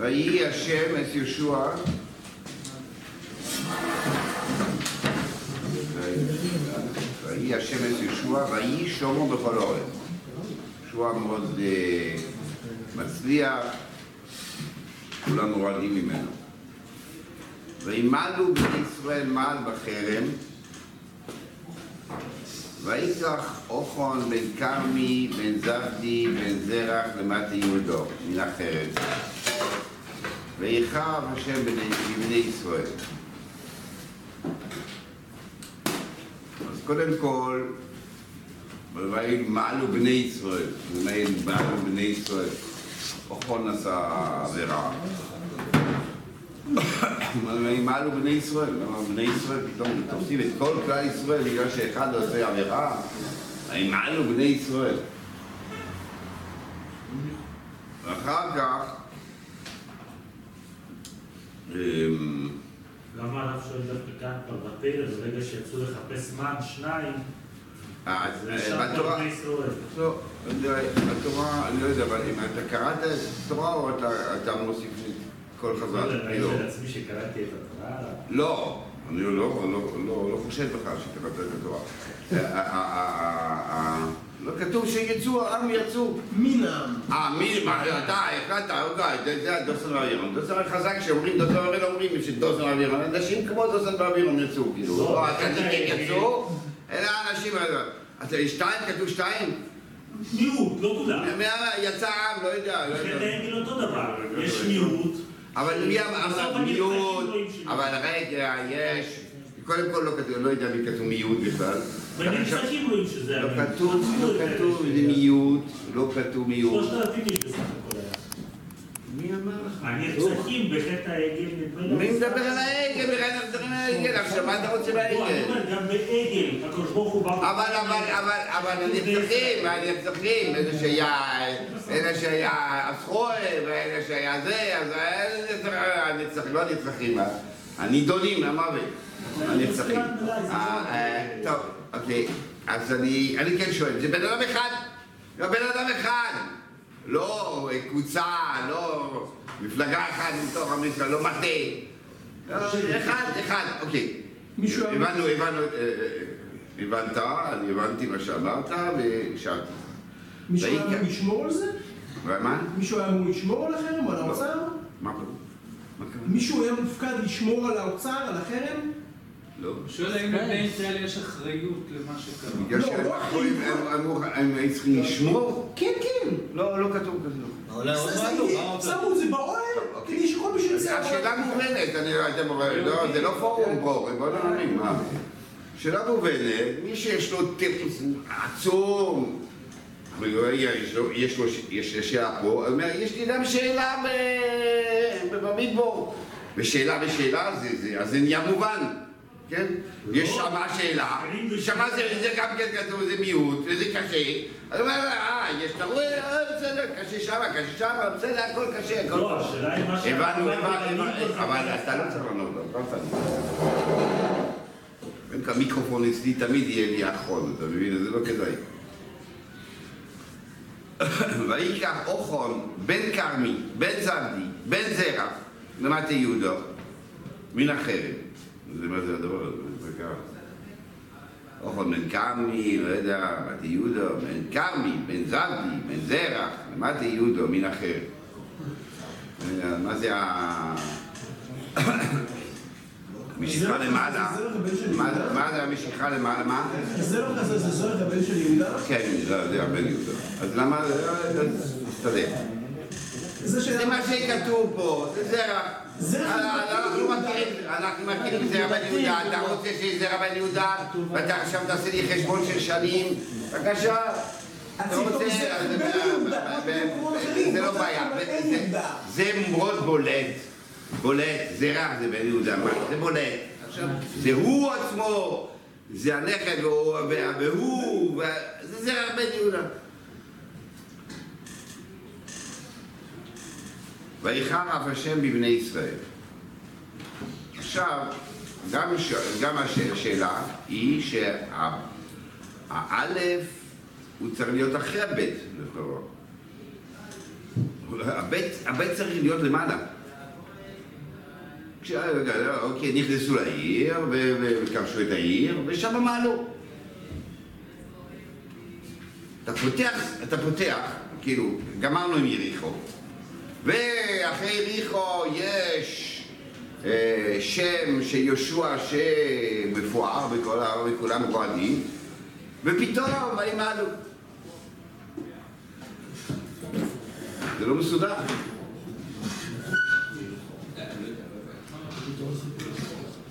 ויהי השם את יהושע ויהי השם את יהושע ויהי שלמה בכל אורץ. יהושע מאוד אה, מצליח, כולם מורדים ממנו. וימלו בני ישראל מעל בחרם ויקח אוכון בן כרמי בן זבדי בן זרח למטה יהודו מן החרב ויחרב השם בני, בני ישראל. אז קודם כל, וימלו בני ישראל, וימלו בני ישראל, אוכון עשה עבירה. וימלו בני ישראל, בני ישראל פתאום תופסים את כל כלל ישראל בגלל שאחד עושה עבירה? וימלו בני ישראל. ואחר כך למה הרב שואל דווקא כאן כבר בפרק, ברגע שיצאו לחפש מן, שניים, אה, אה, בתורה. לא, אני לא- בתורה, אני לא יודע, אבל אם אתה קראת את התורה או אתה- מוסיף כל חזרה? לא. על עצמי שקראתי את התורה. לא, אני לא, לא, לא, לא, לא חושב בכלל שקראת את התורה. לא כתוב שיצאו, העם יצאו. מינם. אה, מי, מה, אתה החלטת, אוקיי, זה- זה הדוסן באווירון. דוסן חזק שאומרים דוסן באווירון, אומרים שדוסן באווירון, אנשים כמו דוסן באווירון יצאו, כאילו. לא, זה הצדיקים זה- יצאו, אלא האנשים, אז שתיים, כתוב שתיים? מיעוט, לא כולם. מה- יצא העם, לא יודע. יודע. לכן העגל אותו דבר, יש מיעוט. אבל מי אמר מיעוט. אבל רגע, יש, קודם כל לא כתוב, לא יודע מי כתוב מיעוט בכלל. בנצחים רואים שזה לא. כתוב, לא אלה כתוב, מיעוט, לא כתוב מיעוט. שלושת אלפים איש בסך הכל היה. מי אמר לך? הנרצחים בחטא העגל נדמה. מי מדבר על העגל? בכלל אנחנו מדברים על העגל, עכשיו מה אתה רוצה לא, בעגל? גם בעגל, הקדוש ברוך הוא בא... אבל, אבל, אבל, אבל הנרצחים, הנרצחים, אלה שהיה, אלה שהיה הסחורה, ואלה שהיה זה, אז הנרצחים, לא הנרצחים, הנידונים למוות, הנרצחים. אה, אה, טוב, אוקיי, אז אני, אני כן שואל, זה בן אדם אחד, זה בן אדם אחד, לא קבוצה, לא מפלגה אחת מתוך ישראל, לא מטה, לא, אחד, אחד, אוקיי. הבנו, הבנו, אה, אה, הבנת, אני הבנתי מה שאמרת והשארתי. מישהו היה והיא- אמור לשמור על זה? ומה? מישהו היה אמור לשמור על החרם או על האוצר? מה? מה? מישהו היה מופקד לשמור על האוצר, על החרם? לא. שואל האם לבני ישראל יש אחריות למה שקרה. בגלל לא, שהם לא אמרו, הם- היו צריכים לשמור? כן, כן. לא, לא כתוב כזה. שמו את זה באוהל כדי שכל מי שירצה... השאלה מובנת, אני לא יודע, לא, זה לא פורום פה, בוא לא נבין, מה? שאלה מובנת, מי שיש לו טיפוס עצום, יש לו, שאלה פה, הוא אומר, יש לי גם שאלה במדבור. ושאלה ושאלה, זה, זה, אז זה נהיה מובן, כן? יש שמה שאלה, שמה זה, זה גם כן כתוב, זה מיעוט, וזה קשה. אז הוא אומר, אה, יש, אתה רואה, אה, בסדר, קשה שמה, קשה שמה, בסדר, הכל קשה, הכל לא. השאלה היא מה שאמרנו, הבנו, הבנו, אבל אתה לא צריך לענות לו, לא צריך. המיקרופון אצלי תמיד יהיה לי האחרון, אתה מבין? זה לא כדאי. ויקח אוכון, בן כרמי, בן זבדי, בן זרח, למטה יהודה, מן החרב. זה מה זה הדבר הזה. אוכון בן כרמי, לא יודע, מטה יהודה, בן כרמי, בן זבדי, בן זרח, למטה יהודה, מן החרב. אה, מה זה ה... משיכה למעלה? זה זרח הבן של מה- זה המשיכה למעלה? מה? הזרח הזה זה זרח הבן של יהודה? כן, זה זה הבן יהודה. אז למה? זה מסתדר. זה זה מה שכתוב פה, זה. זרע אה, אנחנו מכירים, אנחנו מכירים זרע בן יהודה, אתה רוצה שיהיה זרע בן יהודה, ואתה עכשיו תעשה לי חשבון של שנים, בבקשה. אתה הציטוט רוצה, זה זה לא לא בעיה, זה- זה-. זה מאוד בולט, בולט, זרע זה בן יהודה, מה? זה בולט. זה הוא עצמו, זה הנכד והוא- וה- והוא, וה- זה זרע בן יהודה. ויחר אף השם בבני ישראל. עכשיו, גם, ש... גם הש... השאלה היא שהאלף הוא צריך להיות אחרי הבית, לכאורה. הבית, הבית צריך להיות למעלה. אוקיי, נכנסו לעיר, וכבשו את העיר, ושם מעלו. אתה פותח, אתה פותח, כאילו, גמרנו עם יריחו, ואחרי יריחו יש אה, שם של יהושע שמפואר וכולם רועדים, ופתאום וימעלו. זה לא מסודר.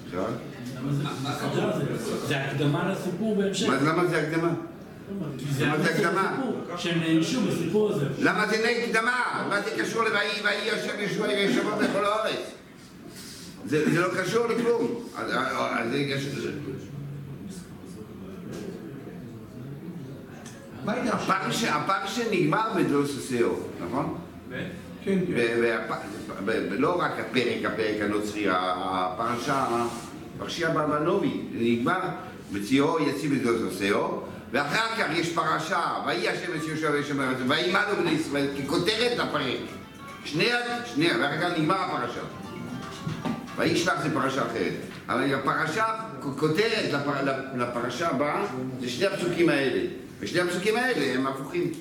עכשיו? זה הקדמה לסיפור בהמשך. מה- למה זה הקדמה? כי זה למה זה הקדמה? שהם נענשו בסיפור הזה. למה זה הקדמה? מה זה קשור ל"ויהי ויהי יושב ישוע ישבות בכל הארץ"? זה זה לא קשור לכלום. אז- אז זה יש... מה הייתה עכשיו? הפרש- הפרשה נגמר בדלוסוסיאו, נכון? כן, כן. ולא רק הפרק, הפרק הנוצרי, הפרשה, פרשיה זה נגמר בציור יציב בדלוסוסיאו, ואחר כך יש פרשה, ויהי השם את יהושע וישם בארץ, וימלו בני ישראל, ככותרת לפרק. שני, שנייה, ואחר כך נגמר הפרשה. וישלח זה פרשה אחרת. אבל הפרשה, כותרת לפר, לפרשה הבאה, זה שני הפסוקים האלה. ושני הפסוקים האלה הם הפוכים.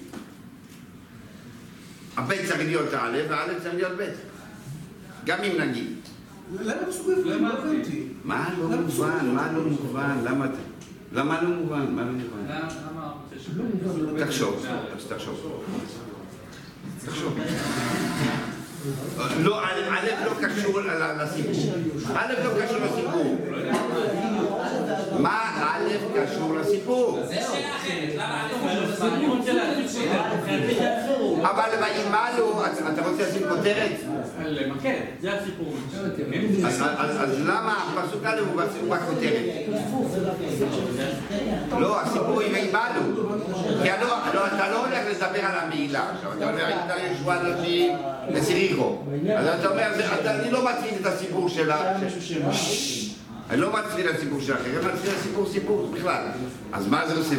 הב' צריך להיות א' והא' צריך להיות ב'. גם אם נגיד. למה בפנים? לא הבנתי. מה לא מובן? מה לא מובן? למה אתה... למה לא מובן? מה לא מובן? לא לא. תחשוב, תחשוב. תחשוב. לא, א' לא קשור לסיפור. א' לא קשור לסיפור. מה א' קשור לסיפור? אבל וימלו, אז אתה רוצה לשים כותרת? למקד. זה הסיפור. אז- למה הפסוק א' הוא בכותרת? לא, הסיפור עם וימלו. כי לא, אתה לא הולך לדבר על המעילה עכשיו, אתה אומר, הייתה ישוע אנשים לסיריחו. אז אתה אומר, אני לא מצמיד את הסיפור שלה. אני לא מצמיד לסיפור של אחרים, אני מצמיד לסיפור סיפור בכלל. אז מה זה עושה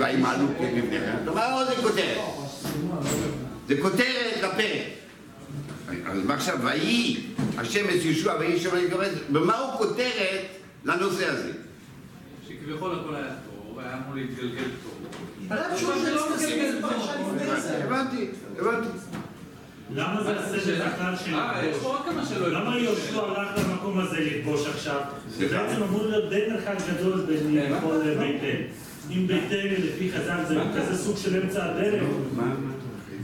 כן? אתה אומר, או זה כותרת. זה כותרת לפרק. אז מה עכשיו, ויהי השם את יהושע ויהי שם אני קורא, במה הוא כותרת לנושא הזה? שכביכול הכל היה טוב, היה אמור להתגלגל טוב. שוב זה לא זה מתגלגל זה. הבנתי, הבנתי. למה זה הסדר בכלל של אה, יש פה לכבוש? עוד כמה שלא... למה יהושע הלך למקום הזה לכבוש עכשיו? זה? בעצם אמור להיות די מרחק גדול בין יריחו לבית אל. אם בית לפי חז"ל זה כזה סוג של אמצע הדרך,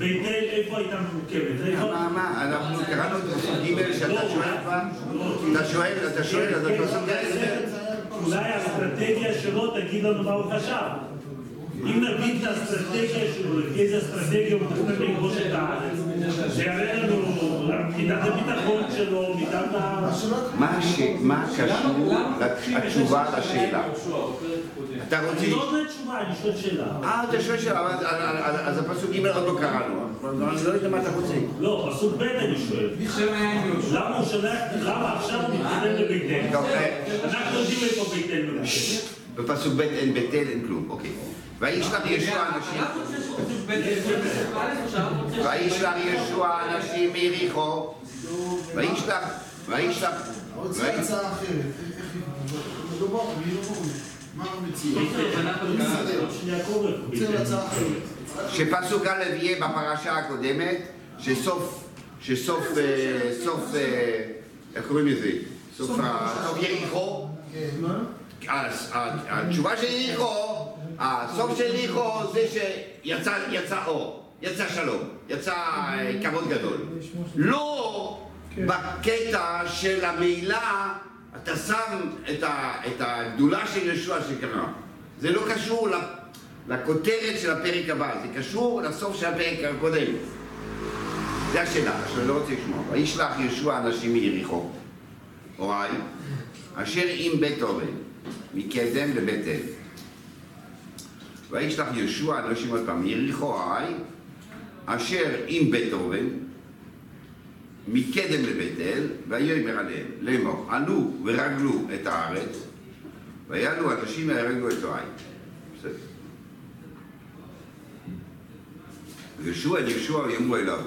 אל איפה הייתה? איפה? מה, מה, אנחנו קראנו את פסוק ג' שאתה שואל כבר? אתה שואל, אתה שואל, אז אתה פסוק ג' אולי האסטרטגיה שלו תגיד לנו מה הוא חשב. אם נגיד את האסטרטגיה שלו, לפי איזה אסטרטגיה הוא מתכנן לכבוש את הארץ, זה יראה לנו מידת הביטחון שלו, מידת ה... מה קשור התשובה לשאלה? אתה אני רוצה... לא עונה תשובה, אני שואל שאלה. אה, אתה שואל שאלה, אז- הפסוק ג' עוד לא קראנו, אני לא יודע מה אתה רוצה. לא, פסוק ב' אני שואל. למה הוא שולח, למה עכשיו הוא מתקדם לבית אל? טוב, אה, אנחנו יודעים איפה בית אל ממוקמת. בפסוק ב' אין בית אל, אין כלום, אוקיי. וישלח ישוע אנשים, וישלח ישוע אנשים מיריחו, וישלח, וישלח, רוצה הצעה אחרת. מדובר, אני לא מבין. מה אחרת. שפסוק א' יהיה בפרשה הקודמת, שסוף, שסוף, אה, סוף, אה, איך קוראים לזה? סוף יריחו, אז התשובה של יריחו, הסוף של יריחו זה שיצא יצא אור, יצא שלום, יצא אה, כבוד גדול. לא בקטע של המעילה, אתה שם את, ה, את הגדולה של ישוע שקרה. זה לא קשור לכותרת של הפרק הבא, זה קשור לסוף של הפרק הקודם. זה השאלה, אני לא רוצה לשמוע. וישלח ישוע אנשים מיריחו, הוריי, אשר עם בית אורן, מקדם לבית אל. וישלח ישוע אנשים עוד פעם, יריחו הוריי, אשר עם בית אורן, מקדם לבית אל, ויאמר עליהם, לאמור, עלו ורגלו את הארץ, ויעלו אנשים וירגלו את הוריי. בסדר. וישוע אל ישוע ויאמרו אליו,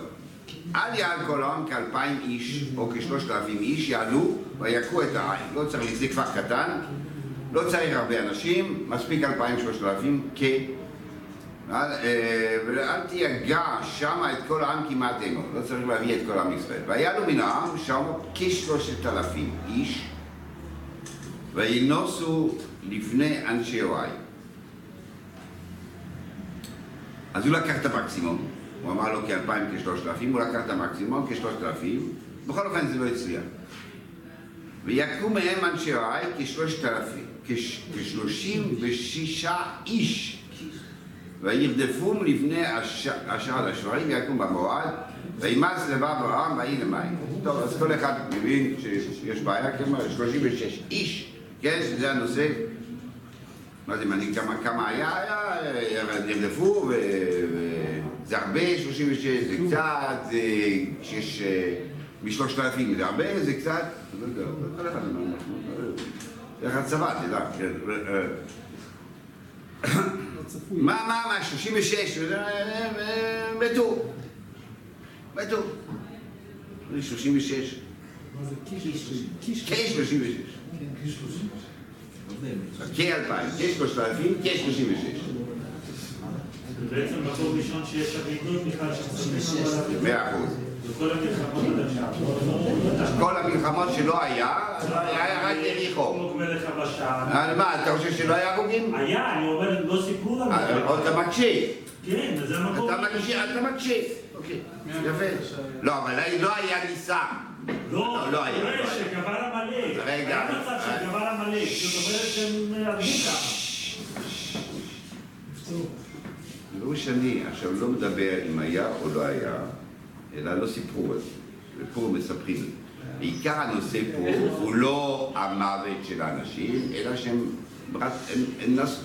אל יעל כל העם כאלפיים איש, או כשלושת אלפים איש, יעלו ויכו את העין. לא צריך, זה כפר קטן, לא צריך הרבה אנשים, מספיק אלפיים שלושת אלפים כ... אל, אה, ואל תיגע שמה את כל העם כמעט אינו, לא צריך להביא את כל עם ישראל. ויעלו מן העם שם כשלושת אלפים איש, וינוסו לפני אנשי יוראי. אז הוא לקח את המקסימום, הוא אמר לו כאלפיים כשלושת אלפים, הוא לקח את המקסימום כשלושת אלפים, בכל אופן זה לא הצליח. ויקום מהם אנשי יוראי כשלושת אלפים, כש- כשלושים ושישה איש. וירדפום לפני השער השברים ויקום במועד וימס לבב העם ויהי למים. טוב, אז כל אחד מבין שיש בעיה, כלומר 36 איש, כן, שזה הנושא. מה זה מעניין כמה, כמה היה, נרדפו, וזה הרבה, 36, זה קצת, זה, כשיש אה, משלושת אלפים זה הרבה, זה קצת, לא יודע, זה אתה יודע, כן, אה, מה, מה, מה, 36, אה, מתו. מתו. זה 36. כ-36. כ-2,000, כ-3,000, כ-36. בעצם מקום ראשון שיש אבידות בכלל הבידות. מאה אחוז. לא- לא- כל המלחמות שלא היה, היה רק יריחו. אה, מה, אתה חושב שלא היה הרוגים? היה, אני אומר, לא סיפרו לנו. אה, אתה מקשיב. כן, זה המקום. אתה מקשיב, אתה מקשיב. אוקיי, יפה. לא, אבל לא היה ניסה. לא, לא היה, לא היה. שגבר עמלק. רגע, היה מצב. שגבר עמלק, זאת אומרת שהם הרגו כמה. לא משנה, עכשיו לא מדבר אם היה או לא היה, אלא לא סיפרו על זה. ופה מספרים את זה. בעיקר הנושא פה הוא לא המוות של האנשים, אלא שהם רק, הם, נסו.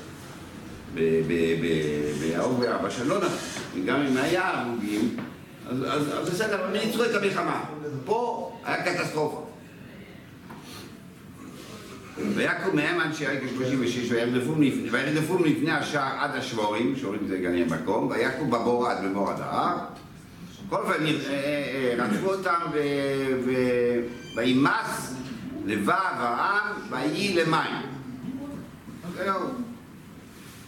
באהוב והבשן לא נסו. וגם אם היה הרוגים, אז, בסדר, הם ניצחו את המלחמה. פה היה קטסטרופה. ויקום מהם אנשי ריקה 36 וירדפום לפני- השער עד השבורים, שברים זה גני המקום, ויקום בבור עד במורד ההר. כל אופן, אה, אה, אה, רדפו אותם וימס לבב העם ויהי למים. זהו,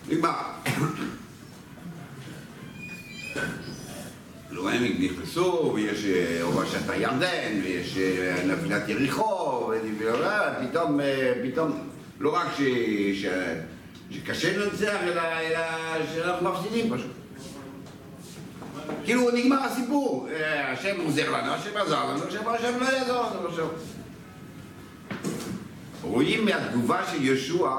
נגמר. הם נכנסו, ויש הורשת הירדן, ויש נפילת יריחו, ופתאום, פתאום, לא רק שקשה לנצח, אלא שאנחנו מפסידים פשוט. כאילו נגמר הסיפור, אה, השם עוזר לנו, השם עזר לנו, השם השם לא יעזור לנו עכשיו. רואים מהתגובה של יהושע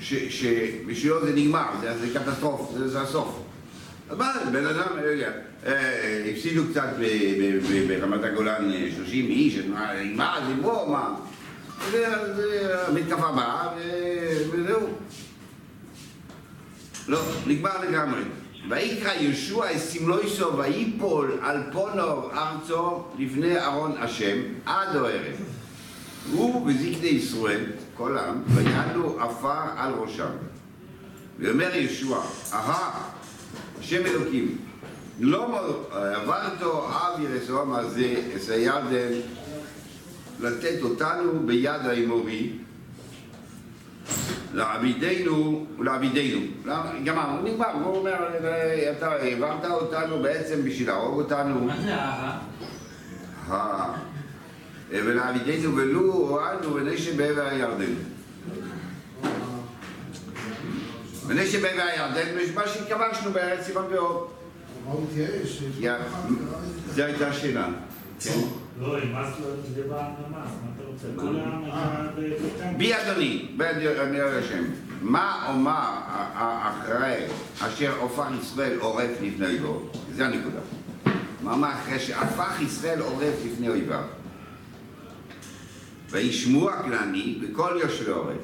שבשבילו זה נגמר, זה, זה קטסטרופה, זה, זה הסוף. אז מה, בן אדם, לא יודע, אה, הפסידו קצת ברמת הגולן אה, 30 איש, מה, זה בוא, מה? זה, המתקפה באה, וזהו. לא, נגמר לגמרי. ויקרא יהושע את סמלויסו ויפול על פונור ארצו לפני ארון השם עד הערב. הוא וזקני ישראל, כל העם, ויעלו עפר על ראשם. ואומר יהושע, אהה, השם אלוקים, לא עברתו אב ירסום הזה, את הירדן, לתת אותנו ביד האמורי, לעבידנו ולעבידנו. גמרנו, נגמר, הוא אומר, אתה העברת אותנו בעצם בשביל להרוג אותנו. מה זה אהה? ולעבידנו ולו הועלנו ונשב בעבר הירדן. ונשב בעבר הירדן, מה שכבשנו בארץ התייאש? יא, זו הייתה השאלה. כן. לא, עם מס לא, זה בא ממס, מה אתה רוצה? אדוני, אני השם, מה אומר אחרי אשר הפך ישראל עורף לפני אויבו? זה הנקודה. מה אומר אחרי שהפך ישראל עורף לפני אויביו? וישמעו הכנעני וכל יושבי הארץ,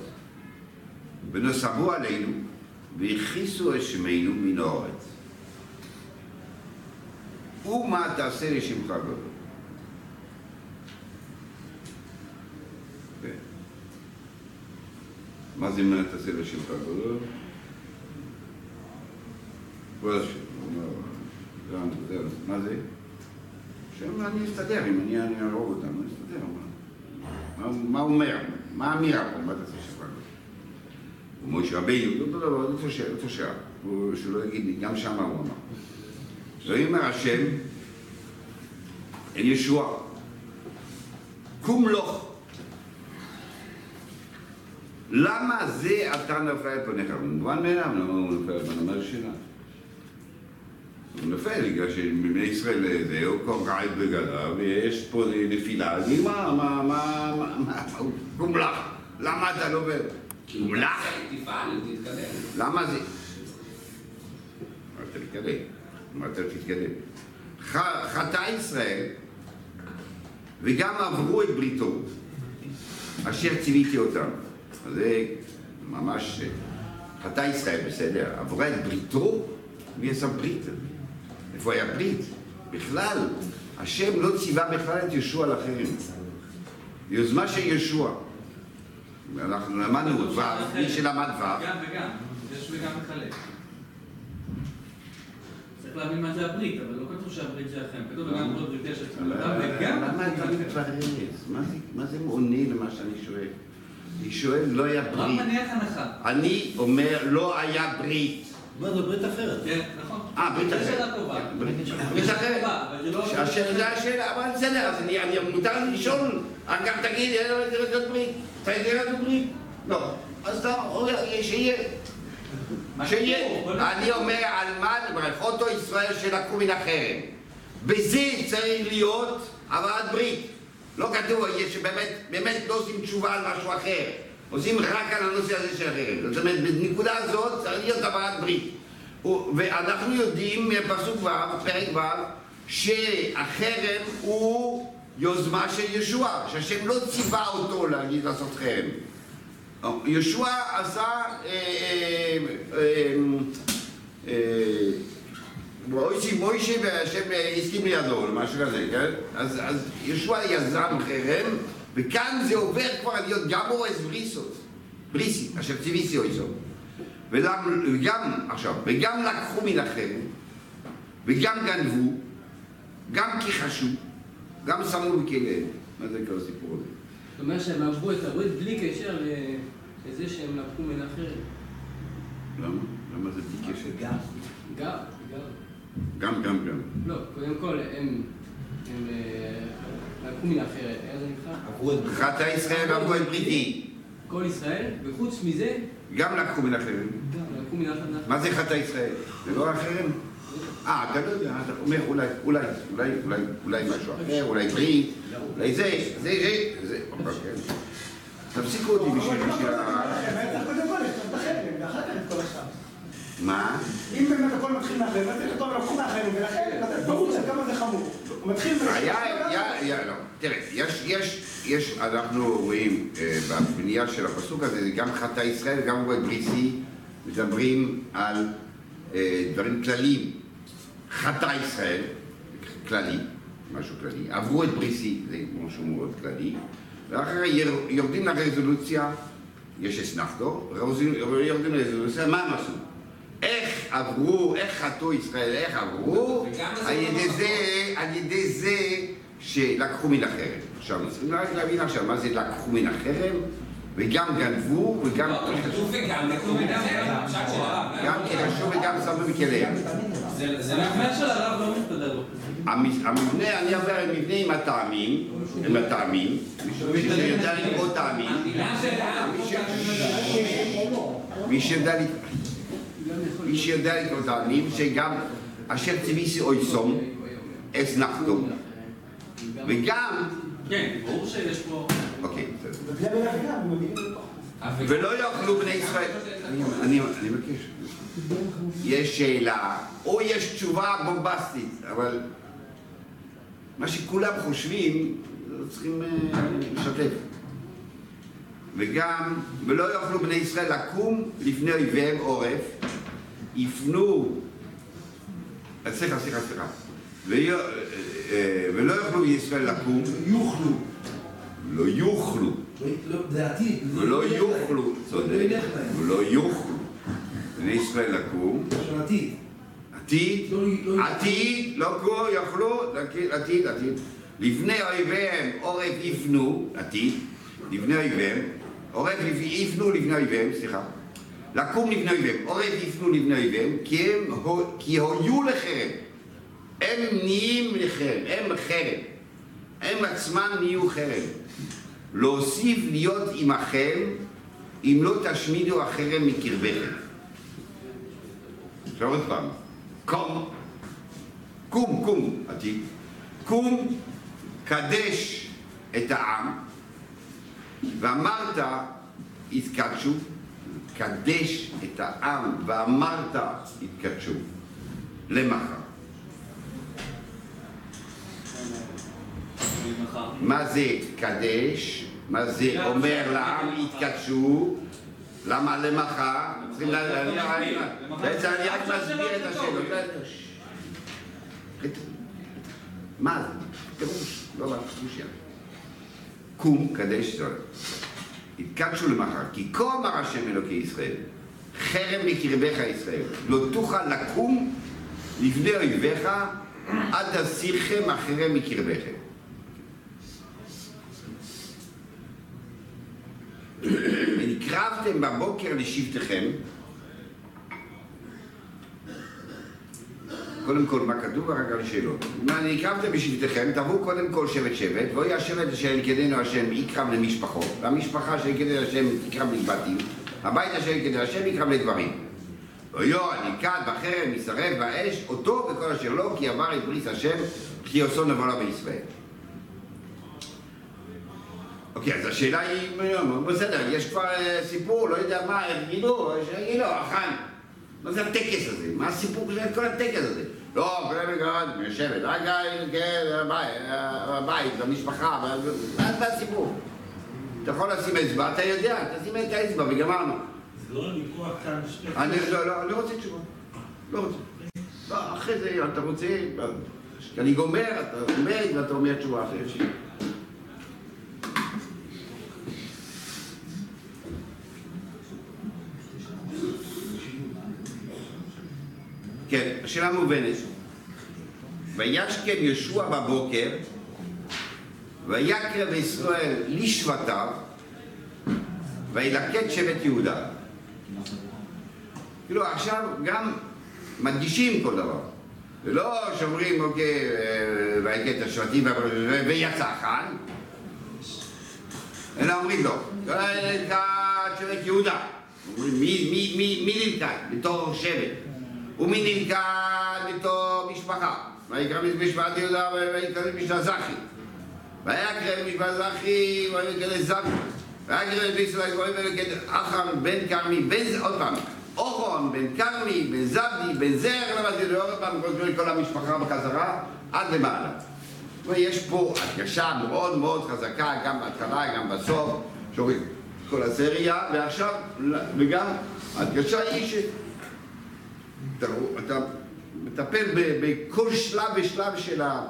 ונוסבו עלינו, והכיסו את שמנו מן הארץ. ומה תעשה לשמך גדול? מה מה תעשה לשמך גדול? כבוד השם, הוא אומר, מה זה? השם, אני אסתדר, אם אני אהרוג אותם, אני אסתדר. מה- הוא אומר? מה האמירה פה? מה תעשה שפן? ומשה רבינו, לא, לא, לא. הוא- שלא יגיד לי, גם שמה הוא אמר. ויאמר השם אל ישוע, קום לך. למה זה אתה נופל על פניך? מובן מאליו, למה הוא נופל על פניו? השאלה? הוא נופל בגלל שבבני ישראל זה, הוא קורע את בגדיו, ויש פה נפילה, אז מה, מה, מה, מה, מה, קום לך, למה אתה? תפעל, תתקדם. למה זה? אמרת תתקדם, אמרת תתקדם. ח- חטא ישראל, וגם עברו את בריתו, אשר ציוויתי אותם. זה ממש, חטא ישראל, בסדר, עברה את בריתו, מי עשה ברית? איפה היה ברית? בכלל, השם לא ציווה בכלל את ישוע לאחרים. יוזמה של ישוע. אנחנו למדנו ו', מי שלמד ו', גם וגם, יש וגם מחלק. צריך להבין מה זה הברית, אבל לא כתוב שהברית זה לכם. כתוב וגם ברית יש. גם וגם למה אתה מתפרץ? מה זה עונה למה שאני שואל? אני שואל, לא היה רק ברית. מניח הנחה. אני אומר, לא היה ברית. מה זה ברית אחרת? כן, נכון. אה, ברית זו אחרת. שאלה טובה. ברית ברית אחרת. אבל זה לא... השאלה זה השאלה, אבל בסדר, אז אני, אני, מותר לי לשאול, אגב, תגיד, אין לו להיות ברית. אתה יודע לנו ברית? לא. אז שיהיה. מה שיהיה. אני אומר, על מה אני מברך? אותו ישראל שלקחו מן החרם. בזה צריך להיות הבאת ברית. לא כתוב שבאמת באמת לא עושים תשובה על משהו אחר. עושים רק על הנושא הזה של החרם. זאת אומרת, בנקודה הזאת צריך להיות הבאת ברית. ואנחנו יודעים מפסוק ו', פרק ו', שהחרם הוא יוזמה של ישוע, שהשם לא ציווה אותו להגיד לעשות חרם. ישוע עשה, אה, אה, אה, אה, מוישי מוישי והשם אה, הסכים לידו, משהו כזה, כן? אז, אז ישוע יזם חרם, וכאן זה עובר כבר להיות גם אורז בריסות, בריסי, אשר ציוויסי אויזו. וגם, וגם, עכשיו, וגם לקחו מן החרם, וגם גנבו, גם כיחשו, גם שמו בכליהם. מה זה כל הסיפור הזה? זאת אומרת שהם עברו את הברית בלי קשר לזה שהם לקחו מן אחרת. למה? למה זה בלי קשר? גם, גם. גם, גם, גם. לא, קודם כל הם הם, אה, לקחו מן אחרת, איך זה נקרא? חטא ישראל ועברו את בריתי. כל ישראל, וחוץ מזה, גם לקחו מן החרם. לקחו מן אחרת. מה זה חטא ישראל? זה לא החרם? אה, אתה לא יודע, אתה אומר אולי, אולי, אולי, אולי, אולי משהו אחר, אולי ברית, אולי זה, זה, זה, זה, אוקיי. תפסיקו אותי בשביל מה? אם באמת הכל מתחיל מהחרם, אז צריך לכתוב לקחו מהחרם, ולכן לתת פירוט של כמה זה חמור. הוא מתחיל. היה, לא. תראה, יש, יש, אנחנו רואים אה, בבנייה של הפסוק הזה, זה גם חטא ישראל וגם רואה בריסי, מדברים על אה, דברים כלליים. חטא ישראל, כללי, משהו כללי, עברו את בריסי, זה משהו מאוד כללי, ואחר כך יר- יורדים לרזולוציה, יש אסנחתו, יורדים לרזולוציה, מה הם עשו? איך עברו, איך חטאו ישראל, איך עברו, זה על לא ידי. זה, על ידי זה שלקחו מן החרם. עכשיו, צריכים רק להבין עכשיו מה זה לקחו מן החרם, וגם גנבו, וגם לא, כתוב וגם, לקחו מן החרם, פשט של הרב. גם כרשו וגם שמו בכליהם. זה לא המבנה של הרב לא מסתדר לו. המבנה, אני עובר עם מבנה עם הטעמים, עם הטעמים, מי שיודע לקרוא טעמים, מי שיודע לקרוא- מי שיודע לקרוא טעמים, שגם אשר ציוויסי אוי סום, אסנחתו, וגם, כן, ברור שיש פה... אוקיי, בסדר. ולא יאכלו בני ישראל, אני- מבקש, יש שאלה, או יש תשובה בומבסטית, אבל מה שכולם חושבים, צריכים לשתף. וגם, ולא יוכלו בני ישראל לקום לפני אויביהם עורף, יפנו, אה, סליחה, סליחה, סליחה, אה, אה, ולא יוכלו ישראל לקום, יוכלו. לא יוכלו, לא, זה עתיד. זה ולא יוכלו. צודק, לא. ולא יוכלו בני ישראל לקום, של עתיד. עתיד, לא- לא- עתיד, לא יוכלו, עתיד, עתיד. לפני אויביהם עורף יפנו, עתיד, לפני אויביהם, עורף יפנו לפני אויביהם, סליחה. לקום לפני אויביהם, עורף יפנו לפני אויביהם, כי הם כי היו לחרם. הם נהיים לחרם, הם חרם. הם עצמם נהיו חרם. להוסיף להיות עמכם, אם לא תשמידו החרם מקרבכם. עכשיו עוד פעם, קום, קום, קום, עתיד, קום, קדש את העם, ואמרת, התקדשו, קדש את העם, ואמרת, התקדשו, למחר. מה זה קדש? מה זה אומר לעם יתקדשו? למה למחר? צריכים ל... בעצם אני רק מסביר את השאלות. מה זה? פירוש, לא פירוש קום קדש זאת. התקדשו למחר, כי כה אמר השם אלוקי ישראל, חרם מקרבך ישראל, לא תוכל לקום לפני אויביך עד תסירכם החרם מקרבכם. ונקרבתם בבוקר לשבטיכם. קודם כל, מה כתוב? רק על שאלות. מה נקרבתם בשבטיכם, תבואו קודם כל שבט שבט, ואוי השבט אשר יקדנו השם יקרב למשפחות, והמשפחה אשר יקדנו השם תקרב לבתים, הבית אשר יקדנו השם יקרב לדברים. ויו הנלכד בחרם ישרף באש, אותו וכל אשר לו, כי עבר את ברית השם, כי עושו נבלה בישראל. אוקיי, אז השאלה היא, בסדר, יש כבר אה, סיפור, לא יודע מה, יגידו, שיגידו, אחן, מה זה הטקס הזה? מה הסיפור של כל הטקס הזה? לא, כולם מגרד, יושבת, רק הבית, במשפחה, מה הסיפור? אתה יכול לשים אצבע, אתה יודע, תשים את האצבע וגמרנו. זה לא ויכוח כאן שתי... אני לא, לא, רוצה תשובה. לא רוצה. לא, אחרי זה אתה רוצה, כשאני גומר, אתה אומר ואתה אומר תשובה אחרת. כן, השאלה מובנת. וישכם ישוע בבוקר, ויקרב ישראל לשבטיו, וילקט שבט יהודה. כאילו עכשיו גם מדגישים כל דבר. זה לא שאומרים, אוקיי, אה, ויקט השבטים ויצא כאן, אלא אומרים לו, נלקט שבט יהודה. אומרים, מי, נלקט? בתור שבט. ומי נלכד בתור משפחה. ויקרא משפחת יהודה ויקרא משפחת זכי. ויקרא משפחת זכי ויקרא זכי. ויקרא בישראל גויים ויקרא אחרם בן כרמי בן עוד פעם. אורון בן כרמי בן זבדי בן זר למדתי עוד פעם כל המשפחה בחזרה עד למעלה. ויש פה הדגשה מאוד מאוד חזקה גם בהתחלה גם בסוף שאומרים כל הסריה ועכשיו וגם הדגשה היא ש... אתה, אתה מטפל ב, בכל שלב ושלב של, ה,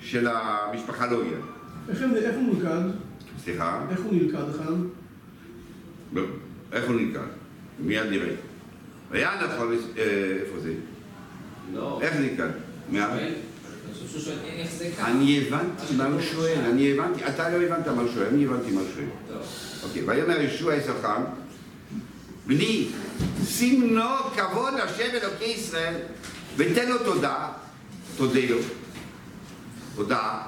של המשפחה לא יהיה. איך איך הוא נלכד? סליחה? איך הוא נלכד אחד? לא. איך הוא נלכד? מיד נראה. היה נכון, אה, איפה זה? לא. איך נלכד? מיד? אני חושב שהוא שואל איך זה ככה. אני הבנתי מה הוא שואל, אני הבנתי, אתה לא הבנת מה הוא שואל, אני הבנתי מה הוא שואל. טוב. אוקיי, ויאמר ישוע יששכר, בני, שים לו כבוד השם אלוקי ישראל, ותן לו תודה, תודה לו, תודה,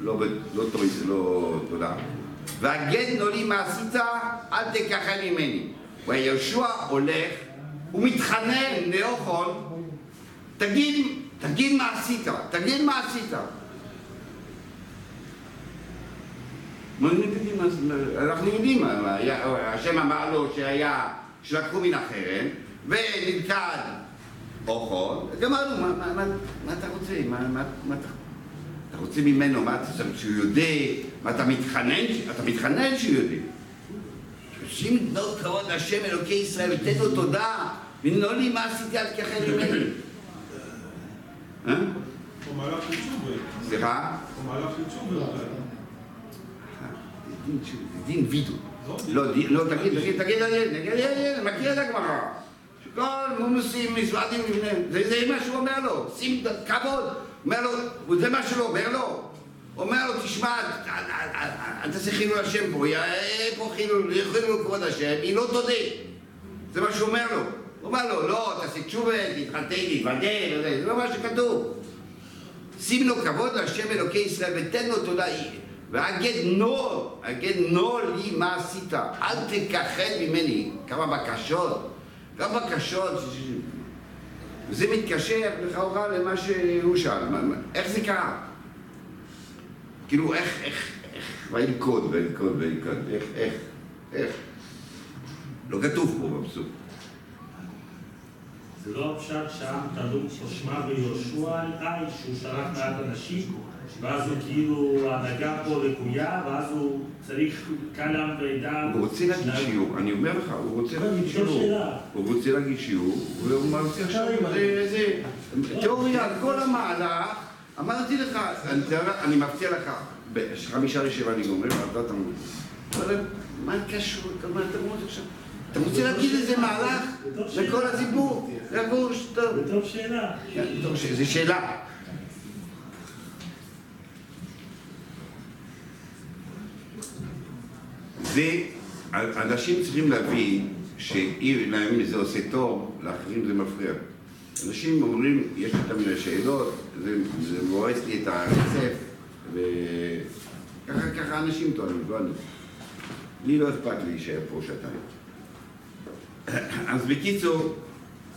לא, ב- לא, תודה, לא תודה, והגד לו לי מה עשית, אל תקחם ממני. ויהושע הולך, הוא מתחנן לאוכון, תגיד, תגיד מה עשית, תגיד מה עשית. מה אנחנו יודעים השם אמר לו שהיה, שלקחו מן החרם, ונלכד אוכל, גמרנו, מה, מה, מה, מה אתה רוצה? מה, מה, מה אתה... אתה רוצה ממנו, מה אתה רוצה שהוא יודע? מה אתה מתחנן? אתה מתחנן שהוא יודע. שים לו כבוד השם אלוקי ישראל ותן לו תודה ותנו לי מה עשיתי אל תכחד ממני. סליחה? הוא מהלך של תשובה. דין וידו. לא, לא, תגיד, תגיד, תגיד, תגיד, מכיר את הגמרא. כל מומוסים, מזוועדים לפניהם. זה, מה שהוא אומר לו, שים כבוד. אומר לו, זה מה שהוא אומר לו. אומר לו, תשמע, אל- תעשה חילול השם פה, יהיה פה חילול, חילול כבוד השם, היא לא תודה. זה מה שהוא אומר לו. הוא אומר לו, לא, תעשה תשובה, תתחתן, תתוודה, וזה זה לא מה שכתוב. שים לו כבוד להשם אלוקי ישראל ותן לו תודה. והגד נור, הגד נור לי מה עשית, אל תכחד ממני. כמה בקשות, כמה בקשות. וזה מתקשר לכאורה למה שהוא שאל, איך זה קרה? כאילו, איך, איך, איך, וילכוד, וילכוד, וילכוד, איך, איך, איך? לא כתוב פה בפסוק. זה לא הפשט שם כתוב ששמע ביהושע על איי שהוא שלח מעט אנשים ואז הוא כאילו ההנהגה פה לקויה ואז הוא צריך קלם ועדה הוא רוצה להגיד שיעור, אני אומר לך, הוא רוצה להגיד לשאול שיעור. הוא רוצה להגיד שיעור, והוא ממציא עכשיו זה, זה, תיאוריה על כל המהלך, אמרתי לך, אני מבטיח לך, בחמישה לשבע אני גומר, אתה תמות. מה קשור, מה אתה רוצה עכשיו? אתה רוצה להגיד איזה מהלך לכל הציבור? לבוש, טוב. שאלה. כן, זו שאלה. זה, אנשים צריכים להבין שאם להם זה עושה טוב, לאחרים זה מפריע. אנשים אומרים, יש לי תמיד שאלות, זה, זה מורס לי את הרצף, וככה ככה אנשים טוענים, לא אני. לי לא אכפת להישאר פה שעתיים. אז בקיצור,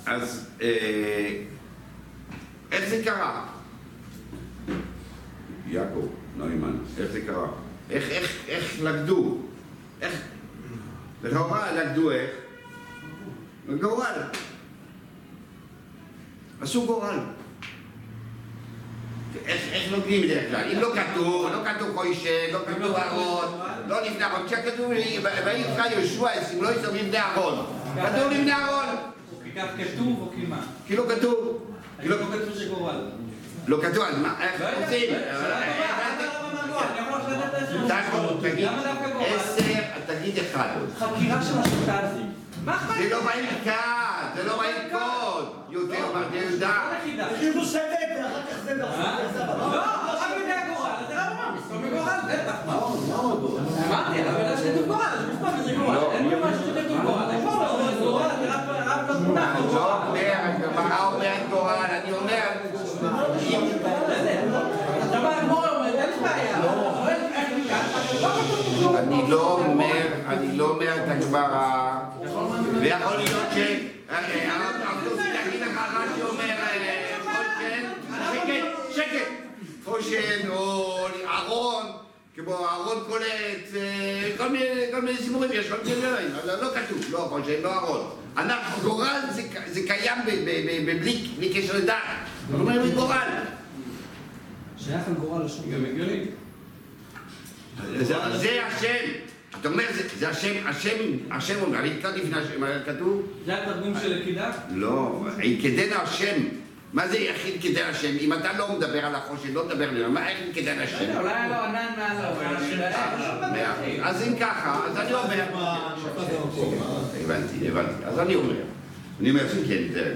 אז אה, איך זה קרה? יעקב, נוימן, איך זה קרה? איך, איך, איך לגדו? איך? לכאורה לגדו איך? גורל. עשו גורל. איך, איך לומדים בדרך כלל? אם לא כתוב, לא כתוב קוישן, לא כתוב ארון, לא לפני ארון, כשכתוב ויקרא יהושע אצלים לא יסתובב לפני ארון. כתוב לפני ארון, כי כך כתוב או כי מה? כי לא כתוב. כי לא לא כתוב שגורל. לא כתוב, אז מה, איך עושים? תגיד, עשר, תגיד אחד. חקירה של השטאזי. זה לא בילקוט, זה לא בילקוט. יותר בגלדה. כאילו שבת, ואחר כך זה לא, רק יודע גורל, זה לא ממש, מסתום בגורל, בטח, מה? אמרתי, אבל יש כתוב גורל, גורל, משהו שכתוב גורל, איפה לא זה גורל, זה רק רק בתמונה, אני לא אומר, הגמרא אומרת גורל, אני אומר, אם... אתה בא לגמור אומרת, אין לי בעיה, אתה שואל איך ניקח, לא כתוב כלום. אני לא אומר, אני לא אומר את הגמרא, ויכול להיות ש... הרב יגיד לך רש"י אומר, אה, חושן, שקט, שקט, חושן או ארון, כמו ארון קולט, אה, כל מיני סיפורים, יש כל מיני דברים, אבל לא כתוב, לא חושן, לא ארון. אנחנו, גורל זה- קיים בלי קשר לדת, זאת אומרת גורל. שייך על גורל השם. זה השם. אתה אומר, זה- זה השם, השם, השם אומר, אני קראתי לפני השם, מה כתוב? זה התרגום של עקידה? לא, יקדנה השם. מה זה יחיד כדן השם? אם אתה לא מדבר על החושן, לא מדבר עליו, מה איך יקדן השם? אולי היה לו ענן מעל מאה אחוז. אז אם ככה, אז אני אומר... הבנתי, הבנתי. אז אני אומר, אני אומר שכן, זה.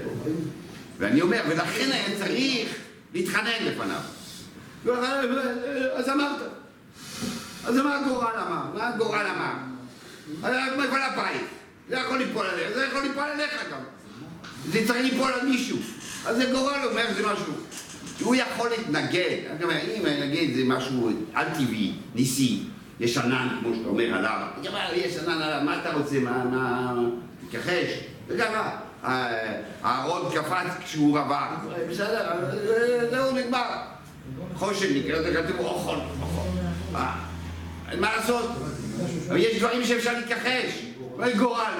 ואני אומר, ולכן היה צריך להתחנן לפניו. אז אמרת. אז מה הגורל אמר? מה הגורל אמר? היה מפעל הפיס. זה יכול ליפול עליך, זה יכול ליפול עליך גם. זה צריך ליפול על מישהו. אז זה גורל אומר, זה משהו. הוא יכול להתנגד. אני אם נגיד זה משהו על-טבעי, ניסי, יש ענן, כמו שאתה אומר, עליו. אומר, יש ענן עליו, מה אתה רוצה? מה, מה... תתכחש. וככה. אה, אהרון קפץ כשהוא רווק. בסדר, אה, זהו, נגמר. חושן נקרא, זה כתוב אוכל, אוכל. מה? אין מה לעשות? אבל יש דברים שאפשר להתכחש. זה גורל?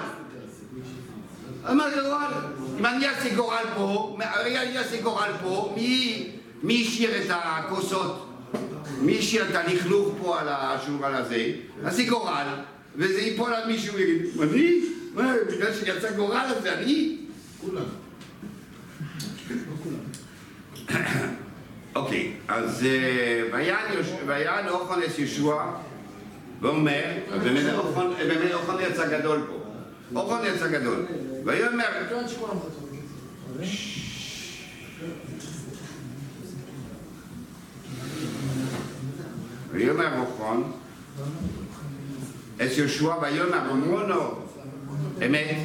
מה זה גורל? אם אני אעשה גורל פה, הרי אני אעשה גורל פה, מי השאיר את הכוסות? מי השאיר את הלכלוך פה על השולחן הזה? עשי גורל, וזה ייפול על מישהו ויגיד, אני? מה, בגלל שיצא גורל אז זה אני? כולם. אוקיי, אז אה, ויען אוכנס ישוע ואומר, באמת אוכן- באמת אוכן יצא גדול פה, אוכן יצא גדול, ויאמר, טוען שכולם חטאו. ויאמר רוחון, את יהושע ויאמר אמרונו, אמת.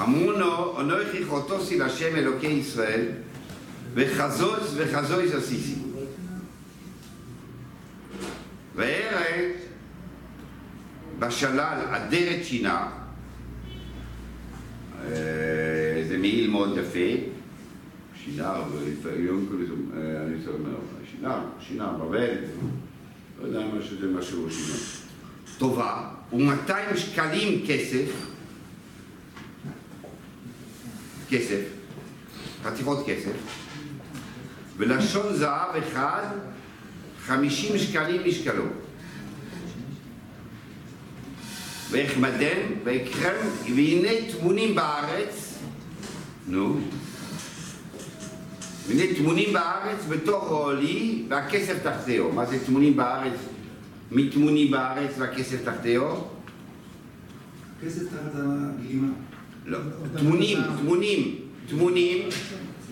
אנוכי אמרונו, אנוכי חוטוסי להשם אלוקי ישראל, וחזוז וחזוז עשיתי. וארא בשלל אדרת שינה, אה, זה מעיל מאוד יפה, שינה, היום קוראים לזה, אני אומר, שינה, שינה, בבל, לא יודע מה שזה משהו שינה. טובה, ו-200 שקלים כסף, כסף, חתיכות כסף, ולשון זהב אחד, 50 שקלים משקלו. ואחמדם, ואקרם, והנה טמונים בארץ, נו, והנה טמונים בארץ בתוך אוהלי, והכסף תחתיו. מה זה טמונים בארץ? מי טמונים בארץ והכסף תחתיו? כסף תחת הגלימה. לא. טמונים, טמונים, טמונים.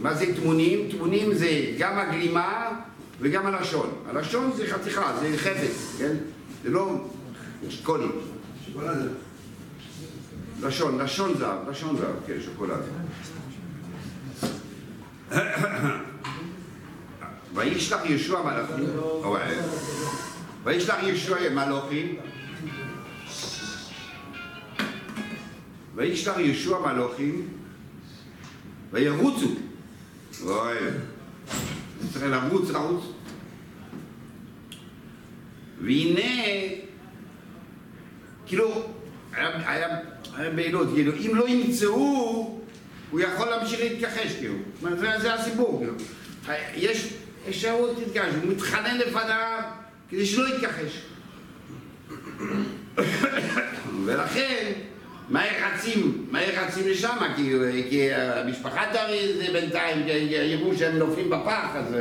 מה זה טמונים? טמונים זה גם הגלימה וגם הלשון. הלשון זה חתיכה, זה חפץ, כן? זה לא. שוקולדה. לשון, לשון זהב, לשון זהב, כן, שוקולד. וישלח ישוע מלאכים, אבל- וישלח ישוע מלאכים, וישלח ישוע מלאכים, וירוצו. אוי, צריך לרוץ, לרוץ. והנה, כאילו, היה, היה, היה בעילות, כאילו, אם לא ימצאו, הוא יכול להמשיך להתכחש, כאילו. זה, זה הסיפור, כאילו. יש אפשרות להתכחש, הוא מתחנן לפניו כדי שלא יתכחש. ולכן, מהר רצים, מהר רצים לשם, כי, כי המשפחה תראי זה בינתיים, יראו שהם נופלים בפח, אז,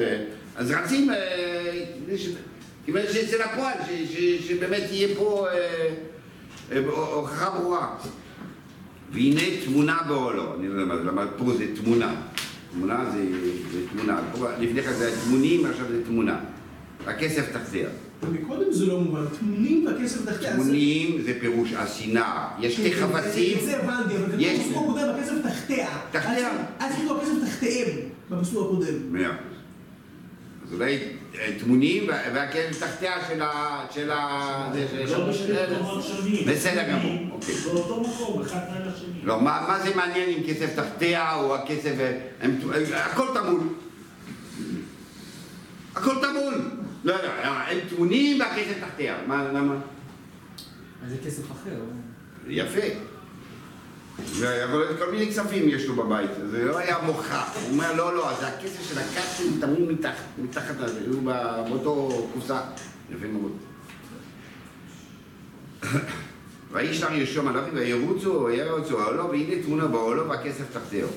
אז רצים, אה, ש- כיוון שיצא לפועל, ש- ש- שבאמת יהיה פה אה, אה, הוכחה ברורה. והנה תמונה באוהלו, אני לא יודע למה פה זה תמונה. תמונה זה, זה תמונה, לפני כן זה היה תמונים, עכשיו זה תמונה. הכסף תחתיה. מקודם זה לא מובן, טמונים והכסף תחתיה. תמונים זה פירוש השנאה. יש שתי חפצים, את זה הבנתי, אבל כתוב הקודם, הכסף תחתיה. תחתיה. אז כתוב הכסף תחתיהם, בפסוק הקודם. מאה. אז אולי אה, תמונים וה- והכסף תחתיה של ה... של ה... לא. בסדר גמור, אוקיי. באותו מקום, אחד מעל השני. לא, מה, זה מעניין אם כסף תחתיה או הכסף... הם, הכל טמון. הכל טמון. לא יודע, הם טמונים והכסף תחתיה. מה, למה? אז זה כסף אחר. יפה. ויכול להיות כל מיני כספים יש לו בבית, זה לא היה מוכח. הוא אומר, לא, לא, זה הכסף של הכספים טמון מתחת, מתחת לזה, הוא באותו קופסה. יפה מאוד. וישלח יהושע מלאכים וירוצו וירוצו אוהלו והנה תמונה באוהלו והכסף תחתיו.